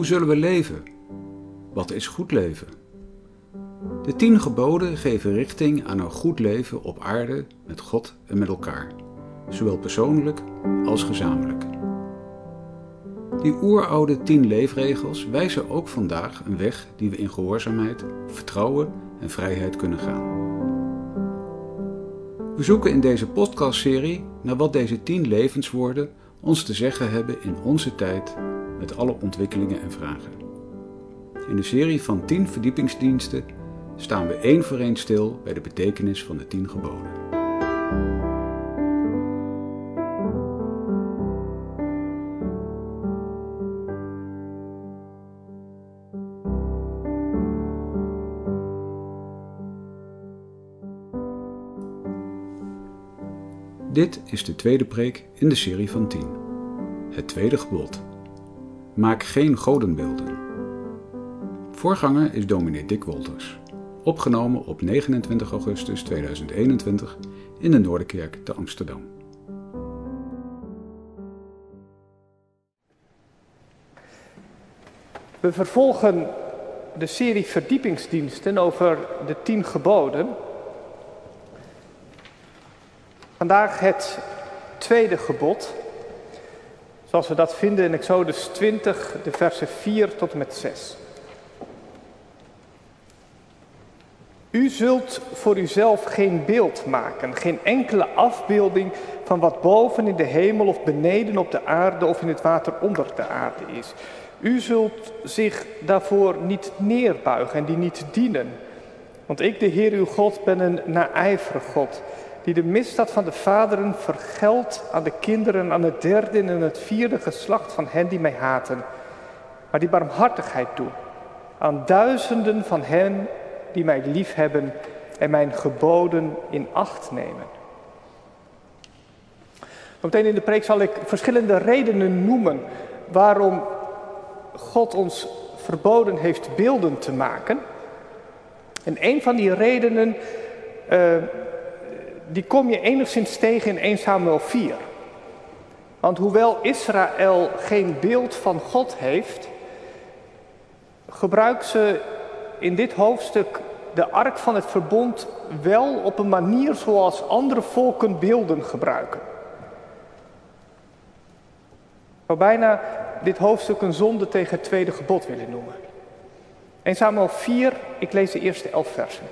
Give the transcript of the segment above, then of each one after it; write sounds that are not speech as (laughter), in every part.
Hoe zullen we leven? Wat is goed leven? De tien geboden geven richting aan een goed leven op aarde met God en met elkaar, zowel persoonlijk als gezamenlijk. Die oeroude tien leefregels wijzen ook vandaag een weg die we in gehoorzaamheid, vertrouwen en vrijheid kunnen gaan. We zoeken in deze podcastserie naar wat deze tien levenswoorden ons te zeggen hebben in onze tijd met alle ontwikkelingen en vragen. In de serie van 10 verdiepingsdiensten staan we één voor één stil bij de betekenis van de 10 geboden. Dit is de tweede preek in de serie van 10. Het tweede gebod. Maak geen godenbeelden. Voorganger is dominee Dick Wolters. Opgenomen op 29 augustus 2021 in de Noorderkerk te Amsterdam. We vervolgen de serie verdiepingsdiensten over de tien geboden. Vandaag het tweede gebod, zoals we dat vinden in Exodus 20, de versen 4 tot en met 6. U zult voor uzelf geen beeld maken, geen enkele afbeelding van wat boven in de hemel of beneden op de aarde of in het water onder de aarde is. U zult zich daarvoor niet neerbuigen en die niet dienen. Want ik, de Heer uw God, ben een naijverig God, die de misdaad van de vaderen vergeldt aan de kinderen, aan het derde en het vierde geslacht van hen die mij haten. Maar die barmhartigheid doe aan duizenden van hen die mij liefhebben en mijn geboden in acht nemen. Meteen in de preek zal ik verschillende redenen noemen waarom God ons verboden heeft beelden te maken. En een van die redenen, uh, die kom je enigszins tegen in 1 Samuel 4. Want hoewel Israël geen beeld van God heeft, gebruikt ze in dit hoofdstuk de ark van het verbond wel op een manier zoals andere volken beelden gebruiken. Ik zou bijna dit hoofdstuk een zonde tegen het tweede gebod willen noemen. 1 Samuel 4, ik lees de eerste elf versen.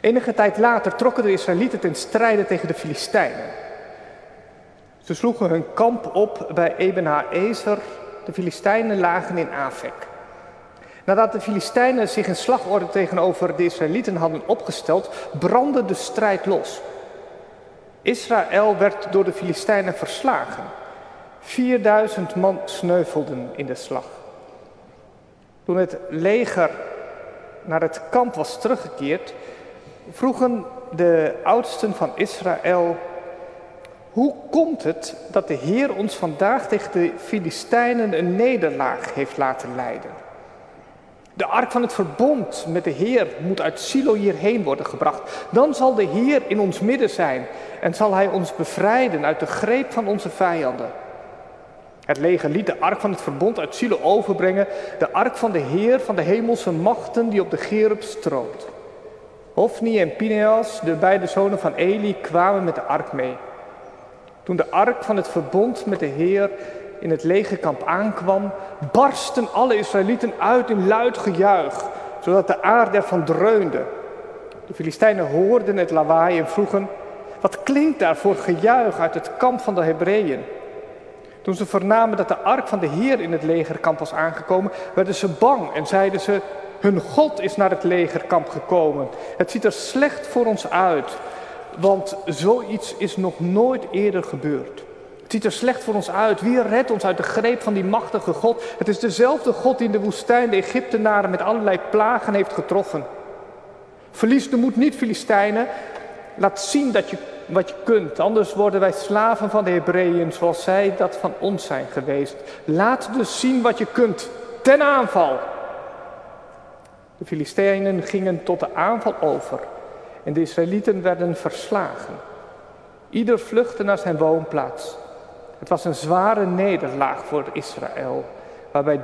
Enige tijd later trokken de Israëlieten ten strijde tegen de Filistijnen. Ze sloegen hun kamp op bij Eben Haezer. De Filistijnen lagen in Afek. Nadat de Filistijnen zich in slagorde tegenover de Israëlieten hadden opgesteld, brandde de strijd los. Israël werd door de Filistijnen verslagen. 4000 man sneuvelden in de slag. Toen het leger naar het kamp was teruggekeerd, vroegen de oudsten van Israël: Hoe komt het dat de Heer ons vandaag tegen de Filistijnen een nederlaag heeft laten leiden? De ark van het verbond met de Heer moet uit Silo hierheen worden gebracht. Dan zal de Heer in ons midden zijn en zal Hij ons bevrijden uit de greep van onze vijanden. Het leger liet de ark van het verbond uit Silo overbrengen, de ark van de Heer van de hemelse machten die op de Gerub stroomt. Hofni en Pineas, de beide zonen van Eli, kwamen met de ark mee. Toen de ark van het verbond met de Heer in het legerkamp aankwam, barsten alle Israëlieten uit in luid gejuich, zodat de aarde ervan dreunde. De Filistijnen hoorden het lawaai en vroegen: Wat klinkt daar voor gejuich uit het kamp van de Hebreeën? Toen ze vernamen dat de ark van de Heer in het legerkamp was aangekomen, werden ze bang en zeiden ze: Hun God is naar het legerkamp gekomen. Het ziet er slecht voor ons uit, want zoiets is nog nooit eerder gebeurd. Het ziet er slecht voor ons uit. Wie redt ons uit de greep van die machtige God? Het is dezelfde God die in de woestijn de Egyptenaren met allerlei plagen heeft getroffen. Verlies de moed niet, Filistijnen. Laat zien dat je, wat je kunt, anders worden wij slaven van de Hebreeën zoals zij dat van ons zijn geweest. Laat dus zien wat je kunt. Ten aanval. De Filistijnen gingen tot de aanval over en de Israëlieten werden verslagen. Ieder vluchtte naar zijn woonplaats. Het was een zware nederlaag voor Israël, waarbij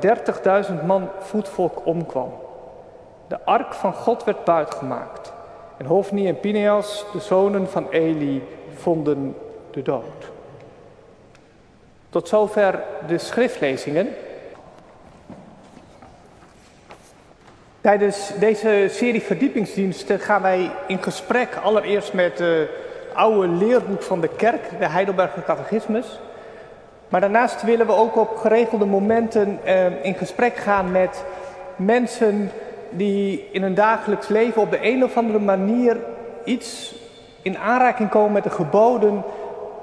30.000 man voetvolk omkwam. De ark van God werd buitgemaakt. En Hofni en Pineas, de zonen van Eli, vonden de dood. Tot zover de schriftlezingen. Tijdens deze serie verdiepingsdiensten gaan wij in gesprek allereerst met het oude leerboek van de kerk, de Heidelberger Catechismus. Maar daarnaast willen we ook op geregelde momenten eh, in gesprek gaan met mensen die in hun dagelijks leven op de een of andere manier iets in aanraking komen met de geboden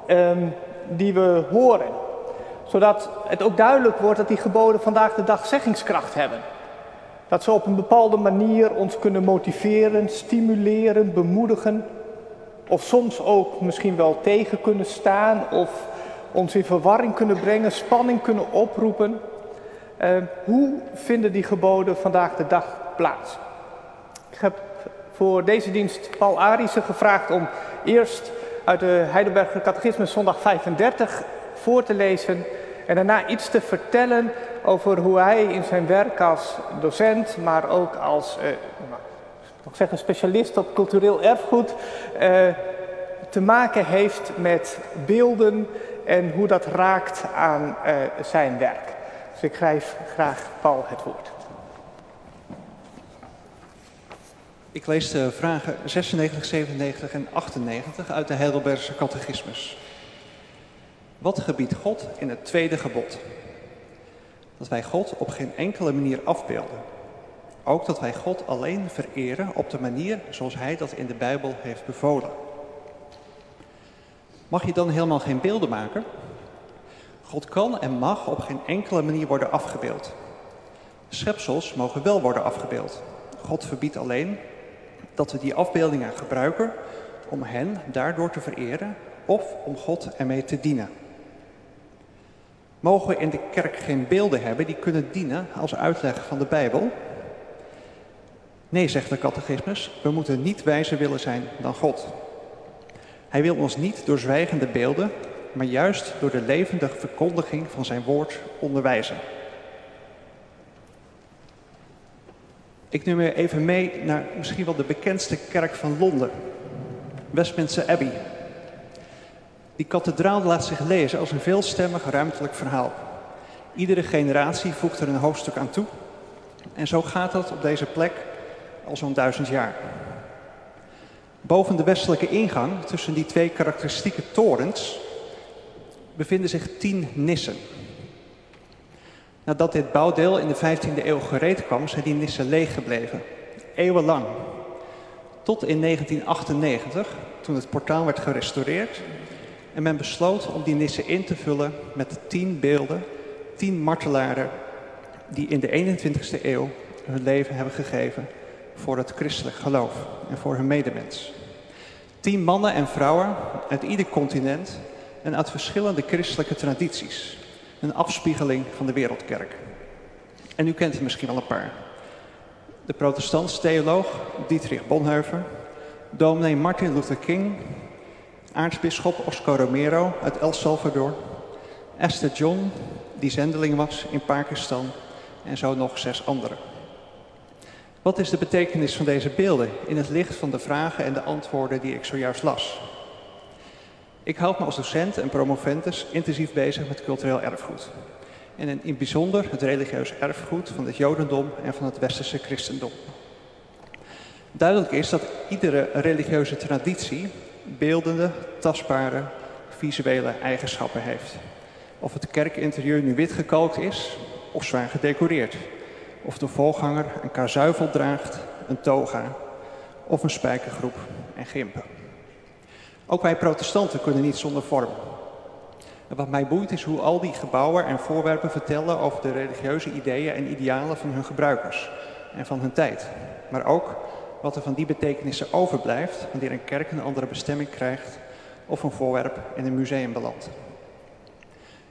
ehm, die we horen. Zodat het ook duidelijk wordt dat die geboden vandaag de dag zeggingskracht hebben. Dat ze op een bepaalde manier ons kunnen motiveren, stimuleren, bemoedigen. Of soms ook misschien wel tegen kunnen staan of ons in verwarring kunnen brengen, spanning kunnen oproepen. Uh, hoe vinden die geboden vandaag de dag plaats? Ik heb voor deze dienst Paul Arissen gevraagd om eerst uit de Heidelberger Catechismus zondag 35 voor te lezen en daarna iets te vertellen over hoe hij in zijn werk als docent, maar ook als uh, nog zeggen, specialist op cultureel erfgoed, uh, te maken heeft met beelden en hoe dat raakt aan uh, zijn werk. Dus ik geef graag Paul het woord. Ik lees de vragen 96, 97 en 98 uit de Heidelbergse catechismus. Wat gebiedt God in het tweede gebod? Dat wij God op geen enkele manier afbeelden. Ook dat wij God alleen vereren op de manier zoals Hij dat in de Bijbel heeft bevolen. Mag je dan helemaal geen beelden maken? God kan en mag op geen enkele manier worden afgebeeld. Schepsels mogen wel worden afgebeeld. God verbiedt alleen dat we die afbeeldingen gebruiken om hen daardoor te vereren of om God ermee te dienen. Mogen we in de kerk geen beelden hebben die kunnen dienen als uitleg van de Bijbel? Nee, zegt de catechismus, we moeten niet wijzer willen zijn dan God. Hij wil ons niet door zwijgende beelden, maar juist door de levendige verkondiging van zijn woord onderwijzen. Ik neem u even mee naar misschien wel de bekendste kerk van Londen, Westminster Abbey. Die kathedraal laat zich lezen als een veelstemmig ruimtelijk verhaal. Iedere generatie voegt er een hoofdstuk aan toe. En zo gaat dat op deze plek al zo'n duizend jaar. Boven de westelijke ingang, tussen die twee karakteristieke torens, bevinden zich tien nissen. Nadat dit bouwdeel in de 15e eeuw gereed kwam, zijn die nissen leeg gebleven. Eeuwenlang. Tot in 1998, toen het portaal werd gerestaureerd en men besloot om die nissen in te vullen met tien beelden, tien martelaren die in de 21ste eeuw hun leven hebben gegeven voor het christelijk geloof en voor hun medemens. Tien mannen en vrouwen uit ieder continent en uit verschillende christelijke tradities. Een afspiegeling van de wereldkerk. En u kent er misschien wel een paar. De protestantse theoloog Dietrich Bonhoeffer, dominee Martin Luther King, aartsbisschop Oscar Romero uit El Salvador, Esther John, die zendeling was in Pakistan en zo nog zes anderen. Wat is de betekenis van deze beelden in het licht van de vragen en de antwoorden die ik zojuist las? Ik houd me als docent en promovendus intensief bezig met cultureel erfgoed. En in bijzonder het religieus erfgoed van het Jodendom en van het Westerse christendom. Duidelijk is dat iedere religieuze traditie beeldende, tastbare, visuele eigenschappen heeft. Of het kerkinterieur nu wit gekalkt is of zwaar gedecoreerd. Of de voorganger een kazuivel draagt, een toga of een spijkergroep en gimpen. Ook wij protestanten kunnen niet zonder vorm. En wat mij boeit is hoe al die gebouwen en voorwerpen vertellen over de religieuze ideeën en idealen van hun gebruikers en van hun tijd. Maar ook wat er van die betekenissen overblijft wanneer een kerk een andere bestemming krijgt of een voorwerp in een museum belandt.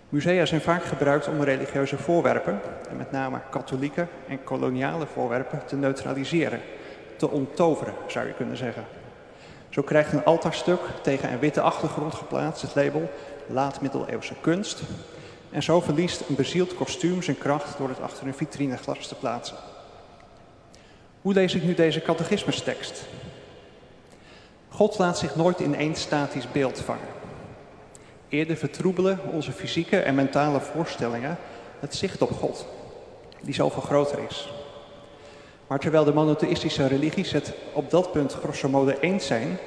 Musea zijn vaak gebruikt om religieuze voorwerpen, en met name katholieke en koloniale voorwerpen, te neutraliseren, te onttoveren zou je kunnen zeggen. Zo krijgt een altaarstuk tegen een witte achtergrond geplaatst het label laat-middeleeuwse kunst. En zo verliest een bezield kostuum zijn kracht door het achter een vitrineglas te plaatsen. Hoe lees ik nu deze catechismustekst? God laat zich nooit in één statisch beeld vangen. Eerder vertroebelen onze fysieke en mentale voorstellingen het zicht op God, die zoveel groter is. Maar terwijl de monotheïstische religies het op dat punt grosso modo eens zijn,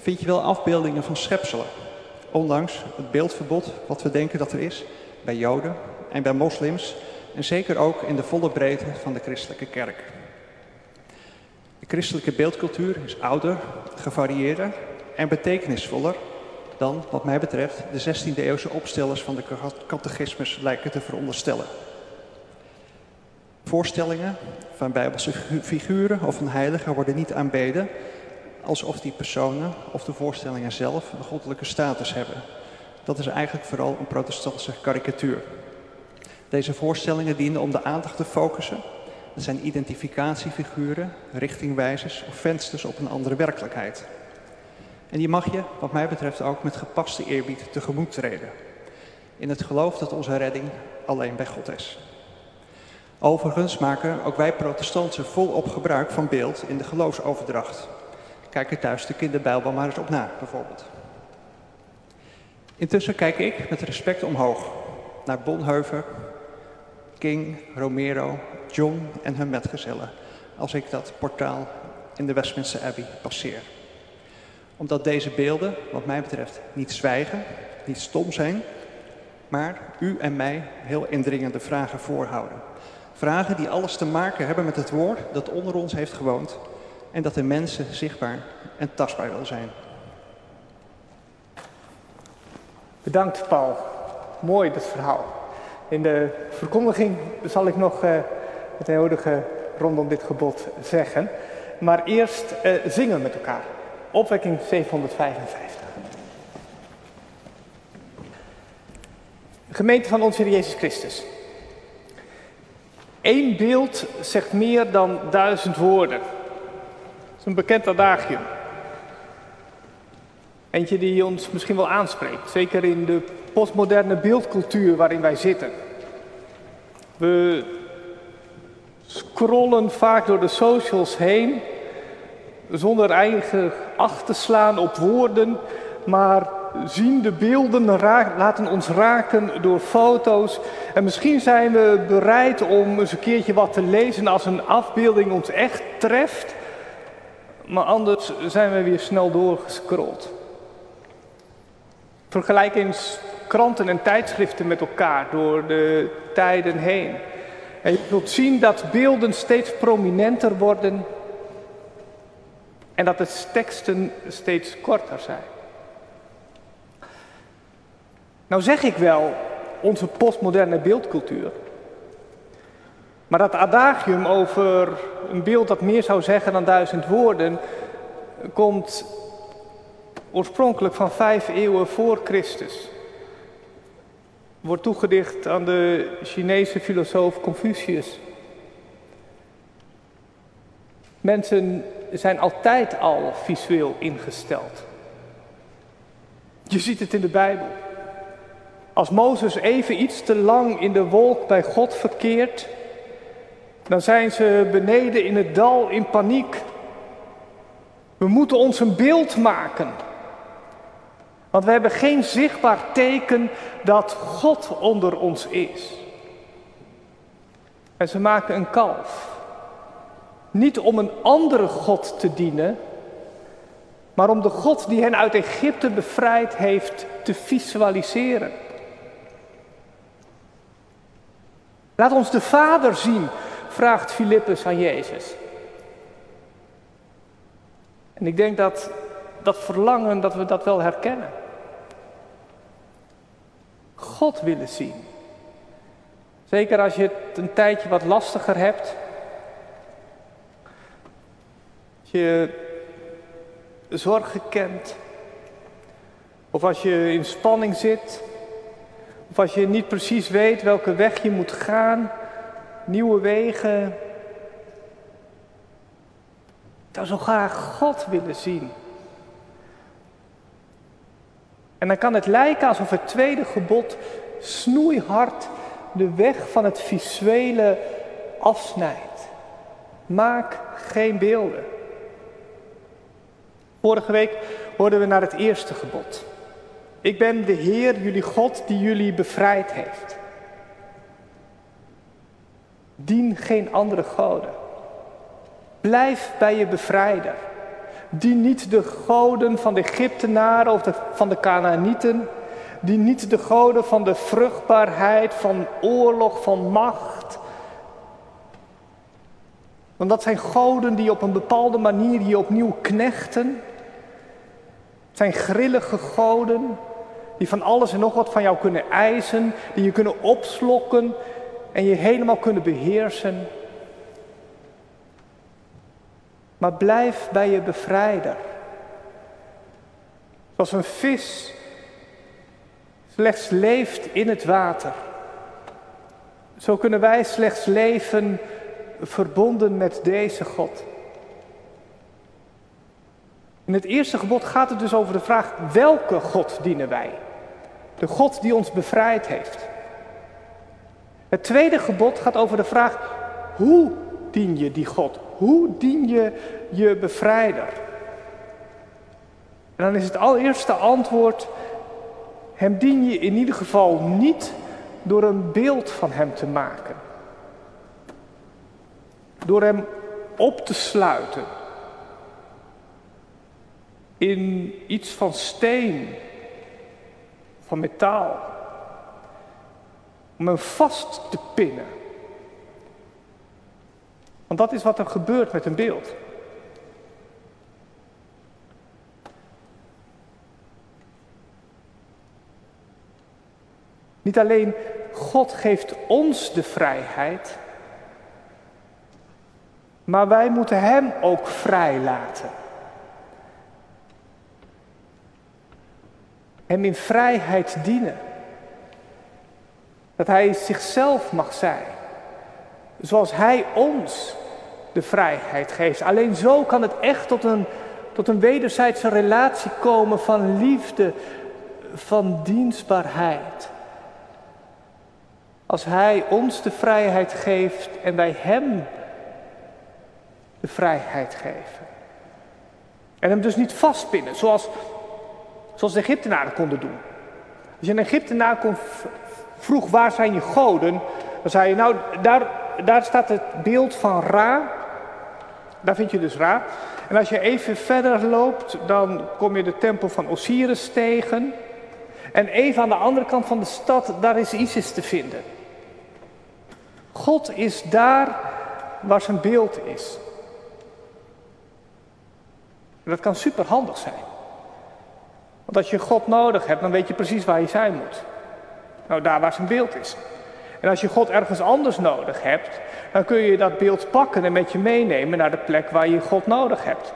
vind je wel afbeeldingen van schepselen. Ondanks het beeldverbod wat we denken dat er is bij Joden en bij moslims en zeker ook in de volle breedte van de christelijke kerk. Christelijke beeldcultuur is ouder, gevarieerder en betekenisvoller dan, wat mij betreft, de 16e eeuwse opstellers van de catechismus lijken te veronderstellen. Voorstellingen van bijbelse figuren of van heiligen worden niet aanbeden alsof die personen of de voorstellingen zelf een goddelijke status hebben. Dat is eigenlijk vooral een protestantse karikatuur. Deze voorstellingen dienen om de aandacht te focussen. Zijn identificatiefiguren, richtingwijzers of vensters op een andere werkelijkheid. En die mag je, wat mij betreft, ook met gepaste eerbied tegemoet treden. In het geloof dat onze redding alleen bij God is. Overigens maken ook wij protestanten volop gebruik van beeld in de geloofsoverdracht. Kijk er thuis de kinderbijbel maar eens op na, bijvoorbeeld. Intussen kijk ik met respect omhoog naar Bonhoeffer, King, Romero, John en hun metgezellen als ik dat portaal in de Westminster Abbey passeer. Omdat deze beelden, wat mij betreft, niet zwijgen, niet stom zijn, maar u en mij heel indringende vragen voorhouden. Vragen die alles te maken hebben met het woord dat onder ons heeft gewoond en dat de mensen zichtbaar en tastbaar wil zijn. Bedankt Paul. Mooi dat verhaal. In de verkondiging zal ik nog uh, het nodige rondom dit gebod zeggen. Maar eerst uh, zingen met elkaar. Opwekking 755. Gemeente van onze Heer Jezus Christus. Eén beeld zegt meer dan duizend woorden. Dat is een bekend adagium. Eentje die ons misschien wel aanspreekt, zeker in de postmoderne beeldcultuur waarin wij zitten. We scrollen vaak door de socials heen, zonder eigen acht te slaan op woorden, maar zien de beelden, laten ons raken door foto's. En misschien zijn we bereid om eens een keertje wat te lezen als een afbeelding ons echt treft. Maar anders zijn we weer snel doorgescrolld. Vergelijk eens kranten en tijdschriften met elkaar door de tijden heen. En je zult zien dat beelden steeds prominenter worden en dat de teksten steeds korter zijn. Nou zeg ik wel onze postmoderne beeldcultuur. Maar dat adagium over een beeld dat meer zou zeggen dan duizend woorden, komt oorspronkelijk van vijf eeuwen voor Christus. Wordt toegedicht aan de Chinese filosoof Confucius. Mensen zijn altijd al visueel ingesteld. Je ziet het in de Bijbel. Als Mozes even iets te lang in de wolk bij God verkeert, dan zijn ze beneden in het dal in paniek. We moeten ons een beeld maken. Want we hebben geen zichtbaar teken dat God onder ons is. En ze maken een kalf. Niet om een andere God te dienen, maar om de God die hen uit Egypte bevrijd heeft te visualiseren. Laat ons de Vader zien, vraagt Filippus aan Jezus. En ik denk dat dat verlangen, dat we dat wel herkennen. God willen zien. Zeker als je het een tijdje wat lastiger hebt. Als je zorgen kent. Of als je in spanning zit. Of als je niet precies weet welke weg je moet gaan. Nieuwe wegen. Ik zou zo graag God willen zien. En dan kan het lijken alsof het tweede gebod snoeihard de weg van het visuele afsnijdt. Maak geen beelden. Vorige week hoorden we naar het eerste gebod. Ik ben de Heer, jullie God, die jullie bevrijd heeft. Dien geen andere goden. Blijf bij je bevrijder. Dien niet de goden van de Egyptenaren of van de Canaanieten. Dien niet de goden van de vruchtbaarheid, van oorlog, van macht. Want dat zijn goden die op een bepaalde manier je opnieuw knechten. Het zijn grillige goden die van alles en nog wat van jou kunnen eisen, die je kunnen opslokken en je helemaal kunnen beheersen. Maar blijf bij je bevrijder. Zoals een vis slechts leeft in het water. Zo kunnen wij slechts leven verbonden met deze God. In het eerste gebod gaat het dus over de vraag: welke God dienen wij? De God die ons bevrijd heeft. Het tweede gebod gaat over de vraag: hoe dien je die God? Hoe dien je je bevrijder? En dan is het allereerste antwoord: Hem dien je in ieder geval niet door een beeld van Hem te maken. Door Hem op te sluiten in iets van steen, van metaal. Om hem vast te pinnen. Want dat is wat er gebeurt met een beeld. Niet alleen God geeft ons de vrijheid, maar wij moeten Hem ook vrij laten. Hem in vrijheid dienen. Dat Hij zichzelf mag zijn. Zoals Hij ons de vrijheid geeft. Alleen zo kan het echt tot een, tot een wederzijdse relatie komen van liefde, van dienstbaarheid. Als Hij ons de vrijheid geeft en wij Hem de vrijheid geven. En hem dus niet vastpinnen, zoals, zoals de Egyptenaren konden doen. Als je een Egyptenaar kon vroeg waar zijn je goden, dan zei je nou daar, daar staat het beeld van Ra. Daar vind je dus Ra. En als je even verder loopt, dan kom je de tempel van Osiris tegen. En even aan de andere kant van de stad, daar is Isis te vinden. God is daar waar zijn beeld is. En dat kan superhandig zijn. Want als je God nodig hebt, dan weet je precies waar je zijn moet. Nou, daar waar zijn beeld is. En als je God ergens anders nodig hebt, dan kun je dat beeld pakken en met je meenemen naar de plek waar je God nodig hebt.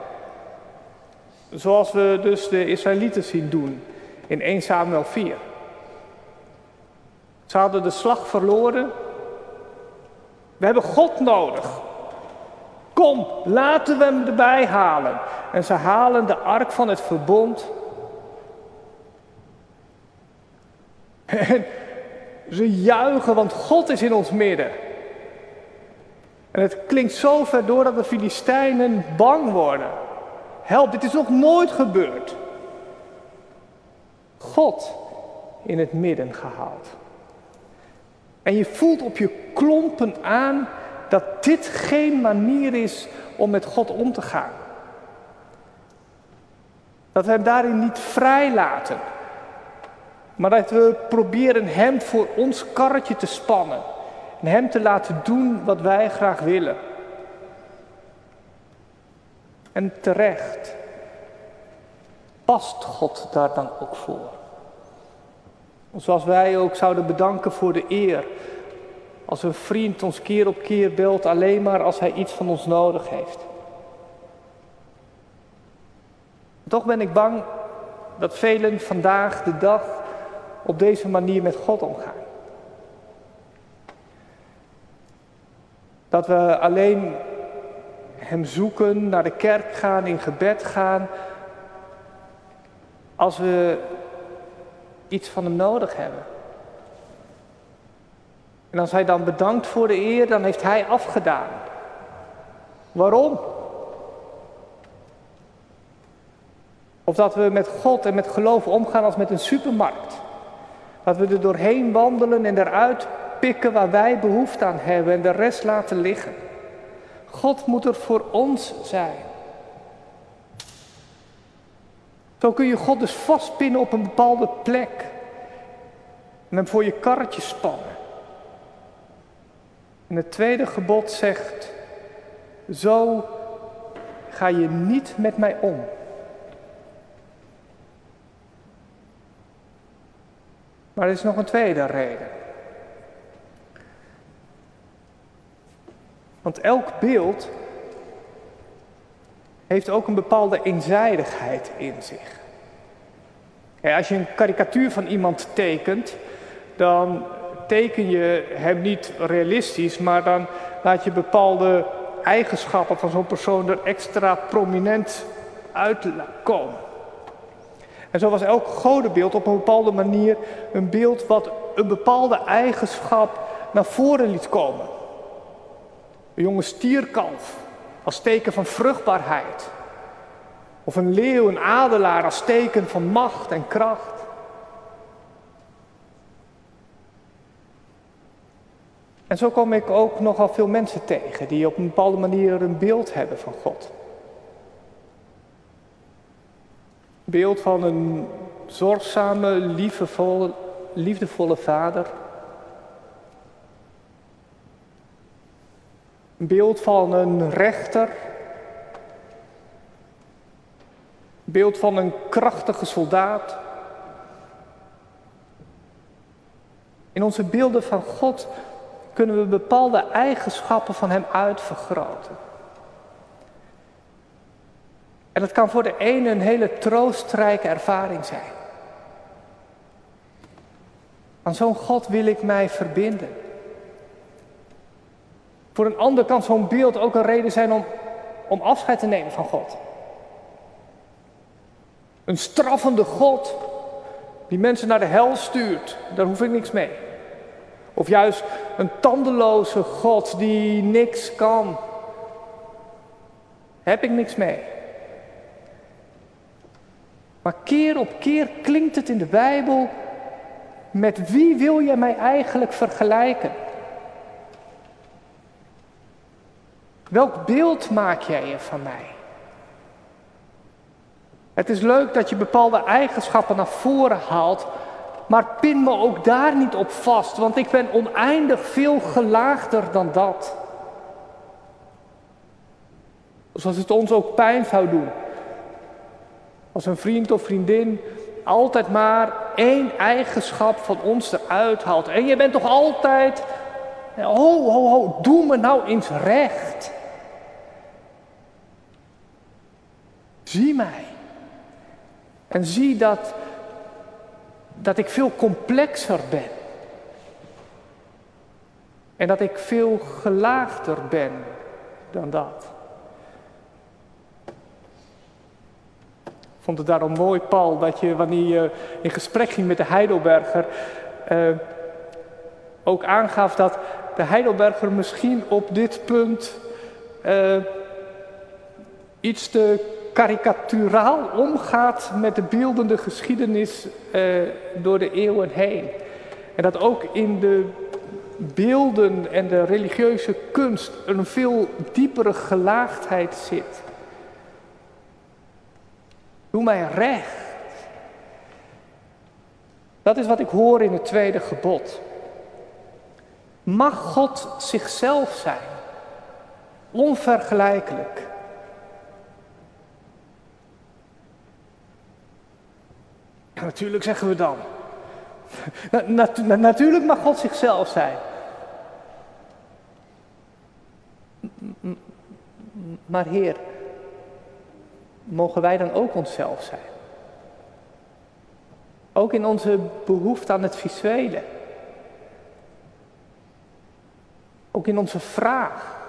Zoals we dus de Israëlieten zien doen in 1 Samuel 4. Ze hadden de slag verloren. We hebben God nodig. Kom, laten we hem erbij halen. En ze halen de ark van het verbond. (laughs) En ze juichen, want God is in ons midden. En het klinkt zo ver door dat de Filistijnen bang worden. Help, dit is nog nooit gebeurd. God in het midden gehaald. En je voelt op je klompen aan dat dit geen manier is om met God om te gaan. Dat we hem daarin niet vrij laten. Maar dat we proberen Hem voor ons karretje te spannen. En Hem te laten doen wat wij graag willen. En terecht. Past God daar dan ook voor? Zoals wij ook zouden bedanken voor de eer. Als een vriend ons keer op keer belt alleen maar als hij iets van ons nodig heeft. Toch ben ik bang dat velen vandaag de dag op deze manier met God omgaan. Dat we alleen Hem zoeken, naar de kerk gaan, in gebed gaan, als we iets van Hem nodig hebben. En als hij dan bedankt voor de eer, dan heeft hij afgedaan. Waarom? Of dat we met God en met geloof omgaan als met een supermarkt. Dat we er doorheen wandelen en eruit pikken waar wij behoefte aan hebben en de rest laten liggen. God moet er voor ons zijn. Zo kun je God dus vastpinnen op een bepaalde plek en hem voor je karretje spannen. En het tweede gebod zegt, zo ga je niet met mij om. Maar er is nog een tweede reden. Want elk beeld heeft ook een bepaalde eenzijdigheid in zich. als je een karikatuur van iemand tekent, dan teken je hem niet realistisch, maar dan laat je bepaalde eigenschappen van zo'n persoon er extra prominent uitkomen. En zo was elk godenbeeld op een bepaalde manier een beeld wat een bepaalde eigenschap naar voren liet komen. Een jonge stierkalf als teken van vruchtbaarheid. Of een leeuw, een adelaar als teken van macht en kracht. En zo kom ik ook nogal veel mensen tegen die op een bepaalde manier een beeld hebben van God. Beeld van een zorgzame, liefdevolle, liefdevolle vader. Een beeld van een rechter. Beeld van een krachtige soldaat. In onze beelden van God kunnen we bepaalde eigenschappen van Hem uitvergroten. En dat kan voor de ene een hele troostrijke ervaring zijn. Aan zo'n God wil ik mij verbinden. Voor een ander kan zo'n beeld ook een reden zijn om, om afscheid te nemen van God. Een straffende God die mensen naar de hel stuurt, daar hoef ik niks mee. Of juist een tandeloze God die niks kan. Heb ik niks mee. Maar keer op keer klinkt het in de Bijbel, met wie wil je mij eigenlijk vergelijken? Welk beeld maak jij je van mij? Het is leuk dat je bepaalde eigenschappen naar voren haalt, maar pin me ook daar niet op vast, want ik ben oneindig veel gelaagder dan dat. Zoals het ons ook pijn zou doen. Als een vriend of vriendin altijd maar één eigenschap van ons eruit haalt. En je bent toch altijd, ho, ho, ho, doe me nou eens recht. Zie mij. En zie dat, dat ik veel complexer ben. En dat ik veel gelaagder ben dan dat. Vond het daarom mooi, Paul, dat je wanneer je in gesprek ging met de Heidelberger, eh, ook aangaf dat de Heidelberger misschien op dit punt eh, iets te karikaturaal omgaat met de beeldende geschiedenis eh, door de eeuwen heen. En dat ook in de beelden en de religieuze kunst een veel diepere gelaagdheid zit. Doe mij recht. Dat is wat ik hoor in het tweede gebod. Mag God zichzelf zijn? Onvergelijkelijk. Natuurlijk zeggen we dan. natuurlijk mag God zichzelf zijn. Maar Heer, mogen wij dan ook onszelf zijn? Ook in onze behoefte aan het visuele. Ook in onze vraag.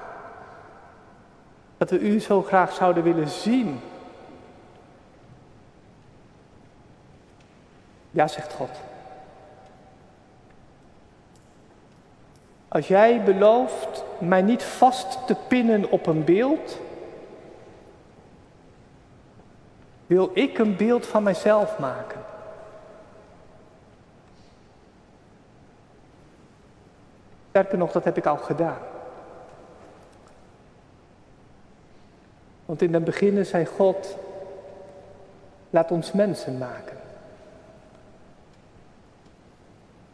Dat we u zo graag zouden willen zien Ja, zegt God. Als jij belooft mij niet vast te pinnen op een beeld, wil ik een beeld van mijzelf maken. Sterker nog, dat heb ik al gedaan. Want in het begin zei God, laat ons mensen maken.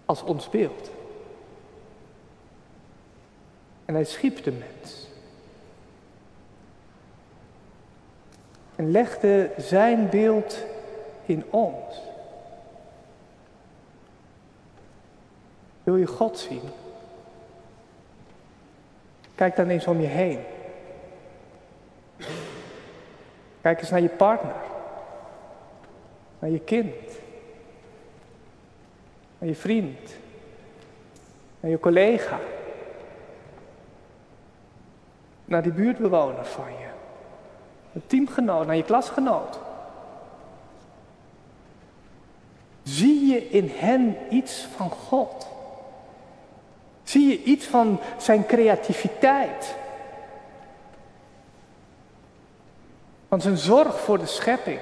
Als ons beeld. En hij schiep de mens. En legde zijn beeld in ons. Wil je God zien? Kijk dan eens om je heen. Kijk eens naar je partner. Naar je kind. Naar je vriend. Naar je collega. Naar die buurtbewoner van je. Teamgenoot, naar je klasgenoot. Zie je in hen iets van God? Zie je iets van zijn creativiteit? Van zijn zorg voor de schepping?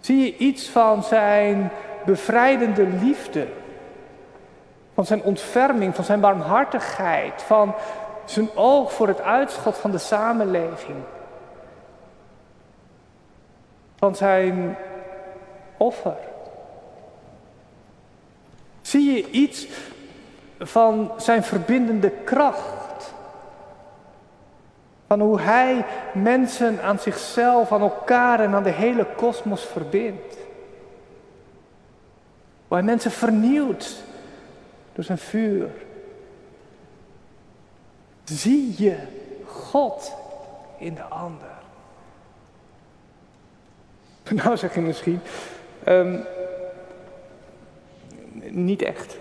Zie je iets van zijn bevrijdende liefde? Van zijn ontferming, van zijn barmhartigheid, van zijn oog voor het uitschot van de samenleving? Van zijn offer? Zie je iets van zijn verbindende kracht. Van hoe hij mensen aan zichzelf, aan elkaar en aan de hele kosmos verbindt. Hoe hij mensen vernieuwt door zijn vuur. Zie je God in de ander? (laughs) Nou zeg je misschien, um, niet echt.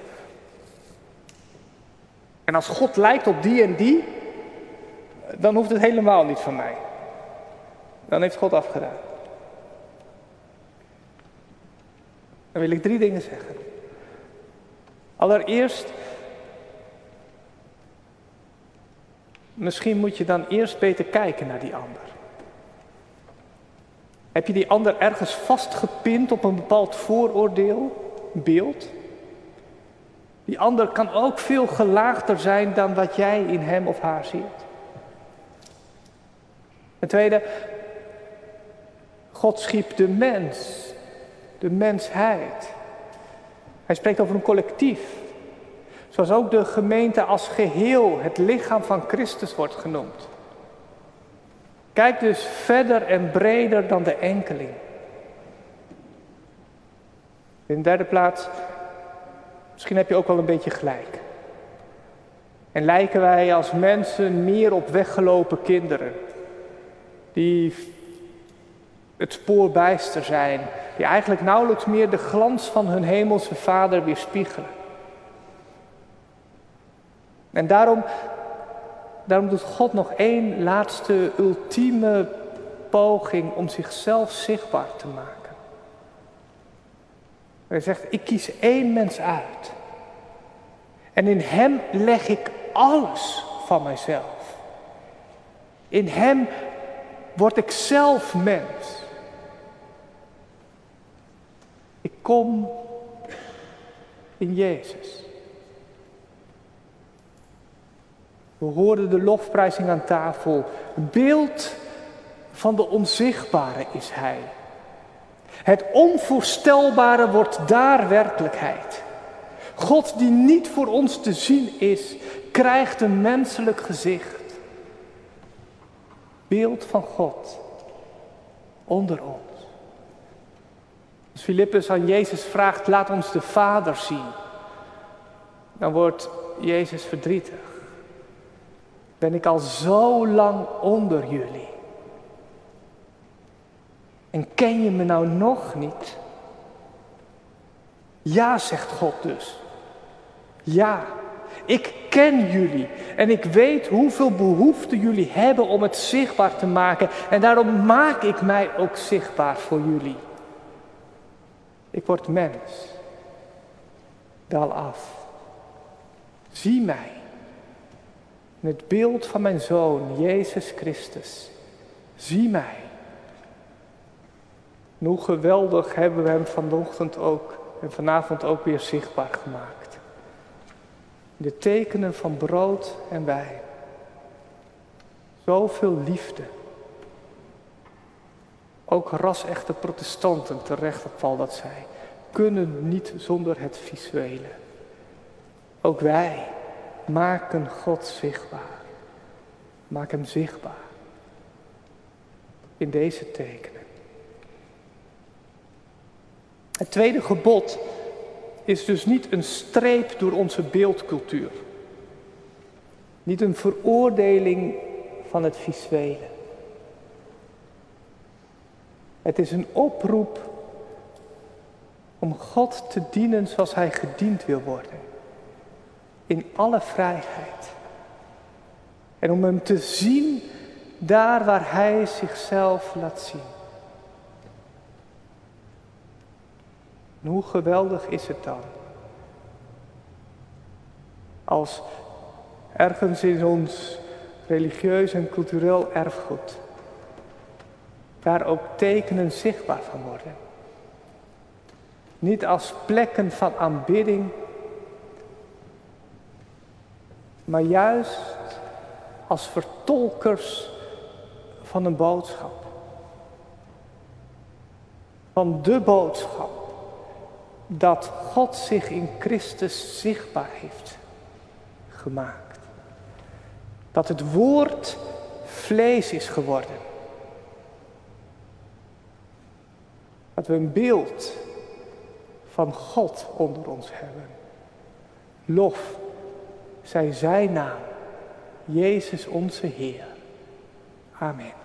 En als God lijkt op die en die, dan hoeft het helemaal niet van mij. Dan heeft God afgedaan. Dan wil ik drie dingen zeggen. Allereerst, misschien moet je dan eerst beter kijken naar die ander. Heb je die ander ergens vastgepind op een bepaald vooroordeel, beeld? Die ander kan ook veel gelaagder zijn dan wat jij in hem of haar ziet. Ten tweede, God schiep de mens, de mensheid. Hij spreekt over een collectief. Zoals ook de gemeente als geheel, het lichaam van Christus wordt genoemd. Kijk dus verder en breder dan de enkeling. In de derde plaats, Misschien heb je ook wel een beetje gelijk. En lijken wij als mensen meer op weggelopen kinderen. Die het spoor bijster zijn. Die eigenlijk nauwelijks meer de glans van hun hemelse vader weerspiegelen. En daarom, daarom doet God nog één laatste ultieme poging om zichzelf zichtbaar te maken. Hij zegt, ik kies één mens uit. En in hem leg ik alles van mijzelf. In hem word ik zelf mens. Ik kom in Jezus. We hoorden de lofprijzing aan tafel. Beeld van de onzichtbare is Hij. Het onvoorstelbare wordt daar werkelijkheid. God die niet voor ons te zien is, krijgt een menselijk gezicht. Beeld van God onder ons. Als Filippus aan Jezus vraagt, laat ons de Vader zien, dan wordt Jezus verdrietig. Ben ik al zo lang onder jullie? En ken je me nou nog niet? Ja, zegt God dus. Ja, ik ken jullie en ik weet hoeveel behoefte jullie hebben om het zichtbaar te maken. En daarom maak ik mij ook zichtbaar voor jullie. Ik word mens. Dal af. Zie mij. Het beeld van mijn zoon, Jezus Christus. Zie mij. En hoe geweldig hebben we hem vanochtend ook en vanavond ook weer zichtbaar gemaakt. De tekenen van brood en wijn. Zoveel liefde. Ook ras-echte protestanten, terecht op dat zij, kunnen niet zonder het visuele. Ook wij maken God zichtbaar. Maak hem zichtbaar. In deze tekenen. Het tweede gebod is dus niet een streep door onze beeldcultuur. Niet een veroordeling van het visuele. Het is een oproep om God te dienen zoals Hij gediend wil worden. In alle vrijheid. En om Hem te zien daar waar Hij zichzelf laat zien. En hoe geweldig is het dan? Als ergens in ons religieus en cultureel erfgoed daar ook tekenen zichtbaar van worden. Niet als plekken van aanbidding, maar juist als vertolkers van een boodschap. Van de boodschap dat God zich in Christus zichtbaar heeft gemaakt. Dat het woord vlees is geworden. Dat we een beeld van God onder ons hebben. Lof zij zijn naam, Jezus onze Heer. Amen.